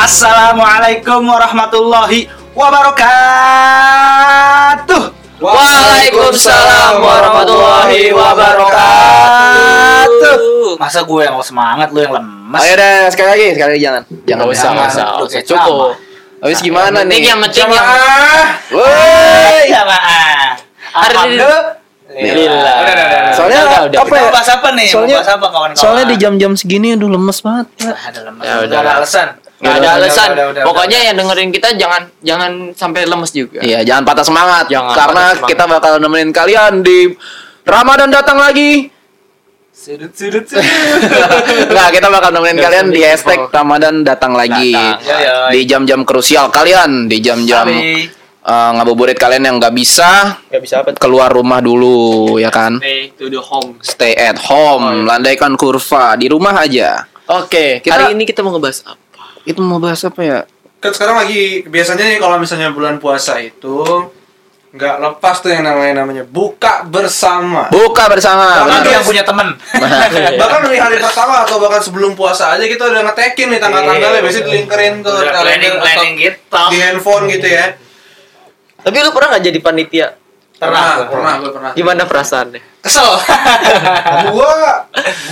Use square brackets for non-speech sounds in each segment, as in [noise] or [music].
Assalamualaikum warahmatullahi wabarakatuh. Waalaikumsalam warahmatullahi wabarakatuh. Masa gue yang semangat, lu yang lemes? Ayo deh, sekali lagi, sekali lagi jangan. Jangan. Usah, jangan. usah, usah. Cukup. Habis gimana Yang penting nih? yang penting yang. Woi. Jamaah. Alhamdulillah. Alhamdulillah. Udah, udah, udah. Soalnya Udah, udah, apa ya? mau bahas apa nih? Mau Soalnya- bahas apa kawan-kawan? Soalnya di jam-jam segini udah lemes banget. Ada lemes. Ya udah. alasan. Nggak ada alasan. udah, udah, Pokoknya udah. yang dengerin kita jangan jangan sampai lemes juga. Iya, jangan patah semangat. Jangan karena patah semangat. kita bakal nemenin kalian di Ramadan datang lagi. sudut sudut sudut. [laughs] Nah, kita bakal nemenin Nggak kalian di hashtag Ramadan datang lagi. Datang. Ya, ya. Di jam-jam krusial kalian, di jam-jam eh, ngabuburit kalian yang nggak bisa Gak bisa apa? keluar rumah dulu, ya kan? Stay to the home. Stay at home, landaikan kurva di rumah aja. Oke, Kita- hari ini kita mau ngebahas apa? Itu mau bahas apa ya? kan sekarang lagi biasanya nih kalau misalnya bulan puasa itu nggak lepas tuh yang namanya namanya buka bersama Buka bersama. Bener. yang punya temen. bahkan dari hari pertama atau bahkan sebelum puasa aja kita udah ngetekin nih tanggal-tanggalnya biasanya dilinkerin ke planning planning gitu. di handphone gitu ya Tapi lu pernah nggak jadi panitia? pernah pernah gue pernah Gimana perasaannya? Kesel. [laughs] gua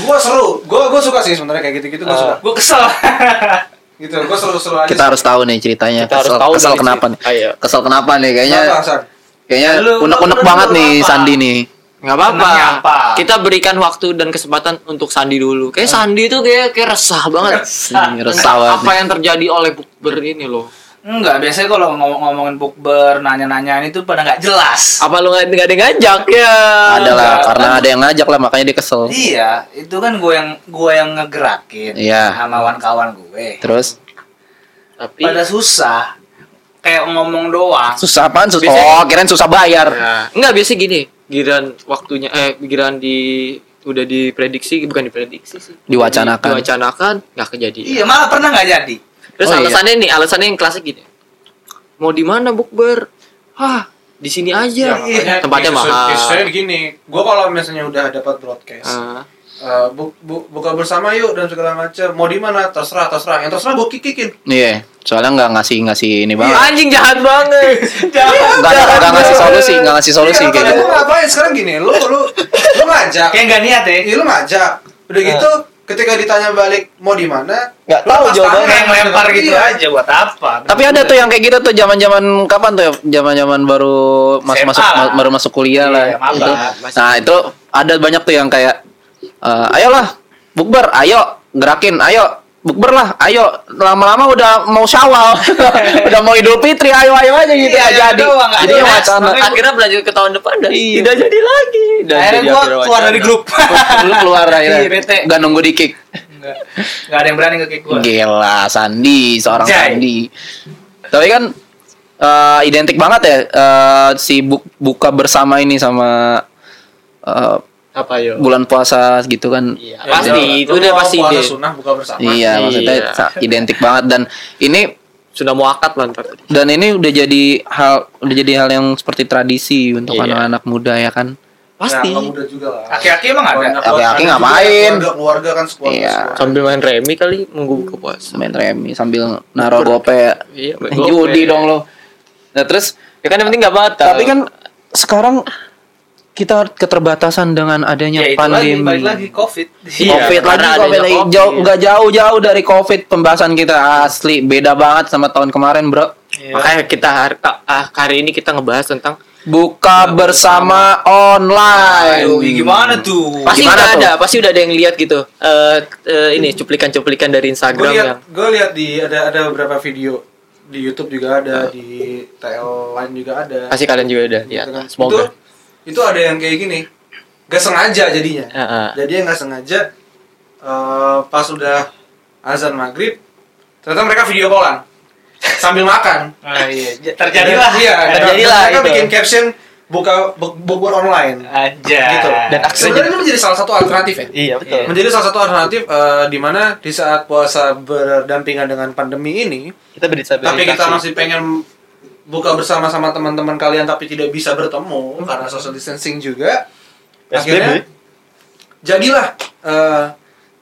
gua seru gua gua suka sih sebenarnya kayak gitu-gitu gua suka Gue kesel. [laughs] gitu gua seru-seru aja Kita harus tahu nih ceritanya. Kita harus kesel, tahu kesel kenapa nih? Ayo. Kesel kenapa nih? Kayaknya Kenapa, kayaknya unek-unek pernah banget nih apa? Sandi nih. Nggak apa-apa. Apa? Kita berikan waktu dan kesempatan untuk Sandi dulu. Kayak Sandi itu kayak kayak resah banget. Resah banget apa nih. yang terjadi oleh bukber ini loh? Enggak, biasanya kalau ngomong ngomongin bukber, nanya-nanyaan itu pada nggak jelas. Apa lu nggak ada yang ngajak ya? Ada lah, karena ada yang ngajak lah makanya dia kesel. Iya, itu kan gue yang gue yang ngegerakin Iya. sama kawan-kawan gue. Terus Tapi Pada susah, kayak ngomong doang. susah apaan? Susah. Biasanya- Oh, kirain susah bayar. Nah, enggak biasa gini. Giran waktunya eh giran di udah diprediksi bukan diprediksi sih. Diwacanakan. Diwacanakan nggak kejadian. Iya, malah pernah nggak jadi. Terus Oh, iya. alasannya nih, alasannya yang klasik gini. Mau di mana bukber? Hah, di sini aja. Ya, makanya Tempatnya mahal. begini gua kalau misalnya udah dapat broadcast Ah, Eh, bu, bu- buka bersama yuk dan segala macam mau di mana terserah terserah yang terserah gue kikikin Iya, soalnya nggak ngasih ngasih ini banget. anjing jahat banget. [laughs] Jangan. Nggak ada nggak ngasih solusi, nggak ngasih solusi Iya, kayak gitu. lu ngapain sekarang gini lu lu lu ngajak Kayak nggak niat ya. iya lu ngajak udah gitu ketika ditanya balik mau di mana Nggak tahu jawabannya. Kayak melempar gitu Iya. aja buat apa? Tapi ada tuh yang kayak gitu tuh zaman-zaman kapan tuh ya? Zaman-zaman baru masuk masuk baru masuk kuliah lah. Iya, maba. itu. Nah, itu ada banyak tuh yang kayak eh, ayolah bukber, ayo gerakin, ayo bukber lah, ayo lama-lama udah mau syawal, [laughs] udah mau idul fitri, ayo ayo aja gitu Iya, nggak iya, jadi. doang, Jadi ada. wacana. Akhirnya belajar ke tahun depan dan Iya. tidak jadi lagi. Dan Akhirnya akhir keluar wacana. dari grup. Lu keluar akhirnya. Iya. Gak nunggu di kick. Nggak nggak ada yang berani nge-kick gue. Gila, Sandi, seorang Jai. Sandi. Tapi kan eh, identik banget ya eh, si bu- buka bersama ini sama eh, Apa yo? bulan puasa gitu kan. Iya, Ya, pasti udah, itu udah pasti puasa dia. sunnah buka bersama Iya, maksudnya Iya. sa- identik banget dan ini Sudah mau akad lantar. dan ini udah jadi hal udah jadi hal yang seperti tradisi untuk Iya. anak-anak muda ya kan. Pasti. ya, muda juga lah Aki-aki emang ada? Aki-aki ngapain? keluarga keluarga kan sekolah Iya. Sambil main remi kali nunggu buka puasa. Main remi sambil naro gope. Iya, [laughs] Judi dong lo. Nah, terus Ya kan yang penting nggak batal. Tapi kan sekarang kita keterbatasan dengan adanya Ya lagi, pandemi. balik lagi COVID. Iya, Covid lagi, Covid lagi. Covid. Jauh, nggak jauh-jauh dari Covid pembahasan kita asli beda banget sama tahun kemarin, bro. Iya. makanya kita hari, ah, hari ini kita ngebahas tentang Buka bersama online. Aduh, gimana tuh? pasti Gimana udah tuh? ada, pasti udah ada yang lihat gitu. Eh eh, ini cuplikan-cuplikan dari Instagram lihat yang gue lihat di ada ada beberapa video di YouTube juga ada di TL lain juga ada pasti kalian juga. Gitu kan. Semoga. itu itu ada yang kayak gini gak sengaja jadinya Heeh. jadi yang nggak sengaja eh, pas udah azan maghrib ternyata mereka video callan sambil makan Ah, iya. Terjadilah. iya Terjadilah mereka itu. bikin caption buka bu- bukber online Aja. gitu Dan aksi sebenarnya ini menjadi salah satu alternatif ya Iya betul. menjadi salah satu alternatif eh, di mana di saat puasa berdampingan dengan pandemi ini Kita tapi kita masih pengen buka bersama sama teman-teman kalian tapi tidak bisa bertemu karena social distancing juga akhirnya jadilah eh,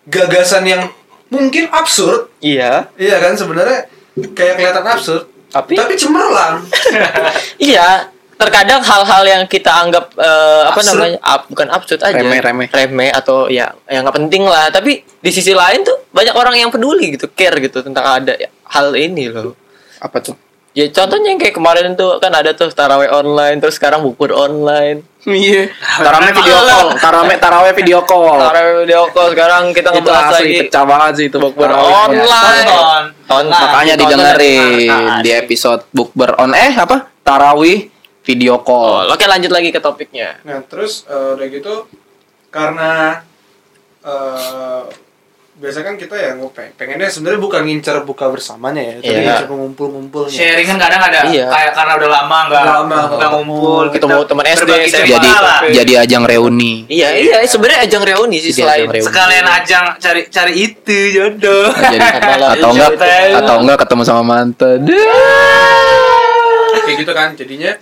gagasan yang mungkin absurd Iya. iya kan sebenarnya kayak kelihatan absurd, Tapi tapi cemerlang. [laughs] iya, terkadang hal-hal yang kita anggap eh, apa Absurd. namanya? ab- bukan absurd aja. Remeh, remeh. Remeh atau ya yang nggak penting lah, tapi di sisi lain tuh banyak orang yang peduli gitu, care gitu tentang ada hal ini loh. Apa tuh? Ya contohnya yang kayak kemarin tuh kan ada tuh taraweh online, terus sekarang bukber online. Iya. Taraweh video call, taraweh taraweh video call. Taraweh video call sekarang kita Itu ngebahas asli lagi pecah banget sih itu bukber online. Tonton. Tonton. Makanya Tonton didengerin di episode bukber on eh apa? Tarawih video Oh, call. oke lanjut lagi ke topiknya. Nah, terus eh, udah gitu karena eh biasa kan kita ya pengennya sebenarnya bukan ngincer buka bersamanya ya, tapi Iya. ngincer pengumpul-ngumpulnya. Sharing kan kadang ada Iya. kayak karena udah lama nggak nggak ngumpul ketemu. Teman SD, Jadi lah. jadi ajang reuni. Iya, iya, sebenarnya ajang reuni sih Jadi selain ajang reuni. sekalian ajang cari cari itu jodoh Jadi Malah [laughs] atau enggak atau enggak ketemu sama mantan. kayak gitu kan jadinya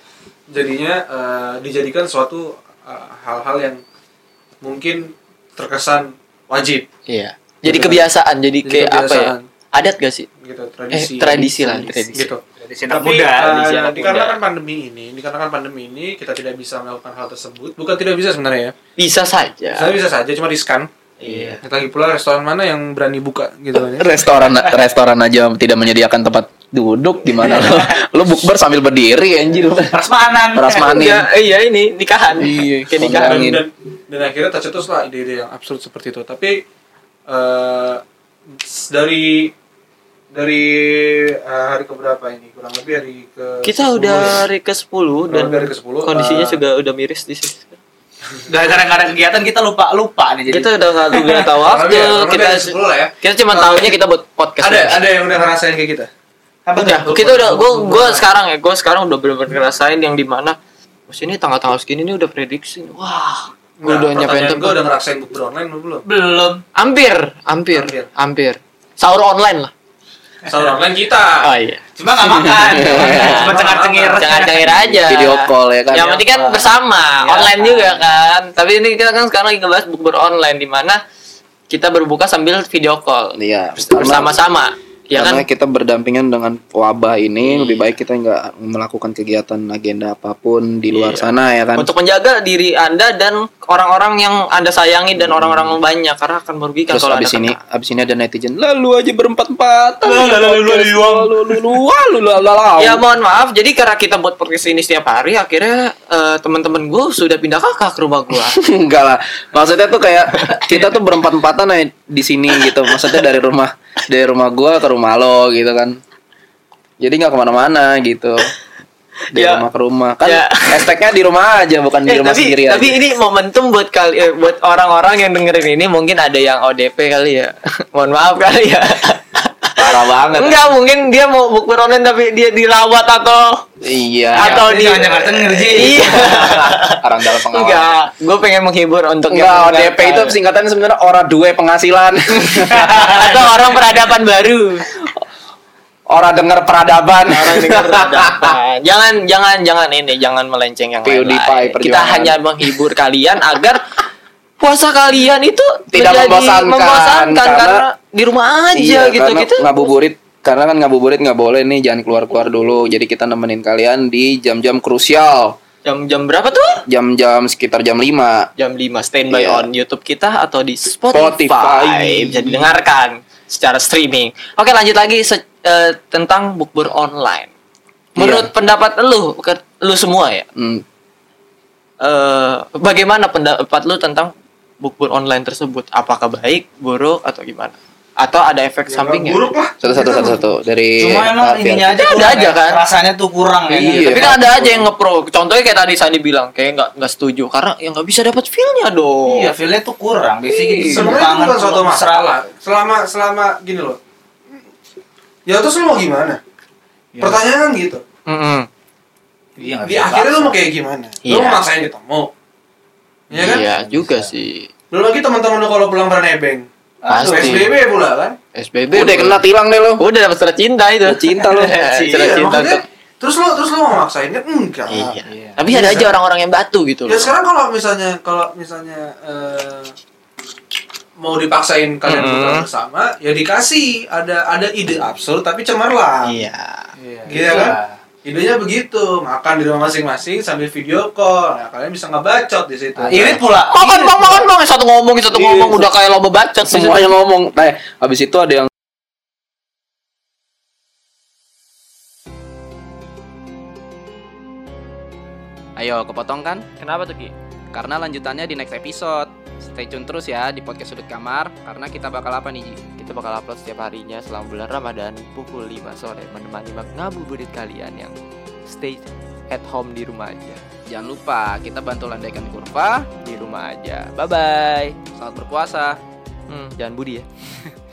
jadinya eh, dijadikan suatu eh, hal-hal yang mungkin terkesan wajib Iya. Jadi kebiasaan, jadi Jadi kayak apa ya? kebiasaan. Adat gak sih? gitu Eh, tradisi tradisi lah, tradisi. gitu anak tapi muda eh, tradisi anak dikarenakan muda. pandemi ini dikarenakan pandemi ini kita tidak bisa melakukan hal tersebut bukan tidak bisa sebenarnya ya Bisa saja. saya bisa saja cuma riskan Iya. lagi pula restoran mana yang berani buka gitu kan ya Restoran restoran aja tidak menyediakan tempat duduk gimana lo? Lo bukber sambil berdiri anjir. prasmanan Prasmanan. Iya, iya ini nikahan. Iya, Kayak nikahan. dan, dan, dan akhirnya tercetus lah ide-ide yang absurd seperti itu tapi eh, s- dari dari eh, hari keberapa ini kurang lebih hari ke Kita 10 udah ya. hari ke-10 Kurang dan lebih hari ke 10 kondisinya eh, juga udah miris di sini. [laughs] gara-gara nggak ada kegiatan kita lupa lupa nih jadi Kita udah nggak udah tahu [laughs] waktu. ya, Kita 10 ya kita cuma tahunya kita buat podcast. ada ada yang udah ngerasain kayak kita apa udah kita udah gue gue sekarang ya gue sekarang udah bener-bener ngerasain yang di mana Mas ini tanggal-tanggal segini ini udah prediksi wah gue udah nyampein gue tempat udah ngerasain bukber online lu belum? Belum. Hampir hampir Hampir. hampir. Sahur online lah. Sahur online kita. Oh iya. Cuma nggak makan. [laughs] Cuma cengar cengir jangan cengir aja. Video call ya kan. yang penting kan bersama. Ya. online juga kan. Tapi ini kita kan sekarang lagi ngebahas bukber online di mana kita berbuka sambil video call. Iya. bersama-sama ya karena kan? kita berdampingan dengan wabah ini iya. lebih baik kita nggak melakukan kegiatan agenda apa pun di luar iya. sana ya kan untuk menjaga diri anda dan orang-orang yang anda sayangi dan orang-orang hmm. banyak karena akan merugikan terus kalau abis ini kena. abis ini ada netizen lalu aja berempat empat lalu lalu lalu lalu lalu ya mohon maaf jadi karena kita buat podcast ini setiap hari akhirnya uh, teman-teman gue sudah pindah kakak ke rumah gue enggak lah maksudnya tuh kayak kita tuh berempat empatan di sini gitu maksudnya dari rumah dari rumah gua ke rumah lo gitu kan. Jadi nggak ke mana-mana gitu. Dari Ya. rumah ke rumah kan Ya. hashtagnya di rumah aja bukan di Eh, rumah tapi sendiri tapi aja. ini momentum buat kali eh, buat orang-orang yang dengerin ini mungkin ada yang ODP kali ya. [laughs] mohon maaf kali ya. Parah banget. Enggak, mungkin dia mau bukber online tapi dia dirawat atau Iya. atau ini di denger, Ji. Iya. [laughs] Orang dalam pengawasan. Enggak, gue pengen menghibur untuk yang Enggak, ODP mendengarkan. itu singkatannya sebenarnya ora dua penghasilan. [laughs] atau orang peradaban baru. ora denger peradaban. Orang dengar peradaban. [laughs] jangan jangan jangan ini, jangan melenceng yang lain-lain. Kita hanya menghibur kalian agar puasa kalian itu Tidak membosankan, membosankan karena- karena, di rumah aja Iya, gitu karena gitu. ngabuburit karena kan ngabuburit nggak boleh nih jangan keluar keluar dulu jadi kita nemenin kalian di jam-jam krusial Jam-jam berapa tuh? jam-jam sekitar jam 5 Jam 5 standby Iya. on YouTube kita atau di Spotify. Spotify. Bisa didengarkan secara streaming. Oke, lanjut lagi se- eh, tentang bukber online. Menurut pendapat lu, lu semua ya. hmm, eh bagaimana pendapat lu tentang bukber online tersebut? Apakah baik, buruk atau gimana? Atau ada efek Ya, sampingnya? buruk lah satu satu satu satu dari cuma emang ininya aja Ada aja ya. kan? rasanya tuh kurang ya Iya. Tapi kan ada aja yang ngepro. Contohnya kayak tadi Sandi bilang, kayak nggak nggak setuju karena yang nggak bisa dapat feel-nya dong. iya feelnya tuh kurang biasanya Iya. gitu sebenarnya itu bukan suatu masalah selama selama gini loh ya terus lu mau gimana Iya. pertanyaan kan gitu Mm-mm. iya nggak di akhirnya lu mau kayak gimana lu Iya. mau maksain ketemu Iya kan Iya juga sih. belum lagi teman-teman lu kalau pulang pada nebeng Pasti. PSBB pula kan SBB udah kena tilang deh lo Udah dapat surat cinta itu. Cinta lu. [laughs] surat Iya, cinta terus lu terus lu mau maksainnya enggak Iya. Iya. Tapi ada aja orang-orang yang batu gitu ya loh. sekarang kalau misalnya kalau misalnya eh, mau dipaksain kalian Mm-mm. buka bersama ya dikasih ada ada ide absurd tapi cemerlang Iya. Iya. Iya kan? Idenya begitu, makan di rumah masing-masing sambil video call. Nah, kalian bisa ngebacot di situ. Nah, irit pula. Makan bang, makan bang. Satu ngomong, satu Iya. ngomong. Udah kayak lomba bacot. semuanya ngomong nah habis itu ada yang Ayo, kepotong kan? Kenapa tuh Ki? Karena lanjutannya di next episode. Stay tune terus ya di podcast Sudut Kamar karena kita bakal apa nih, Ji? Kita bakal upload setiap harinya selama bulan Ramadan pukul 5 sore menemani ngabuburit kalian yang stay at home di rumah aja. Jangan lupa kita bantu landaikan kurva. Di rumah aja. Bye bye. Selamat berpuasa. Hmm, jangan budi ya. [laughs]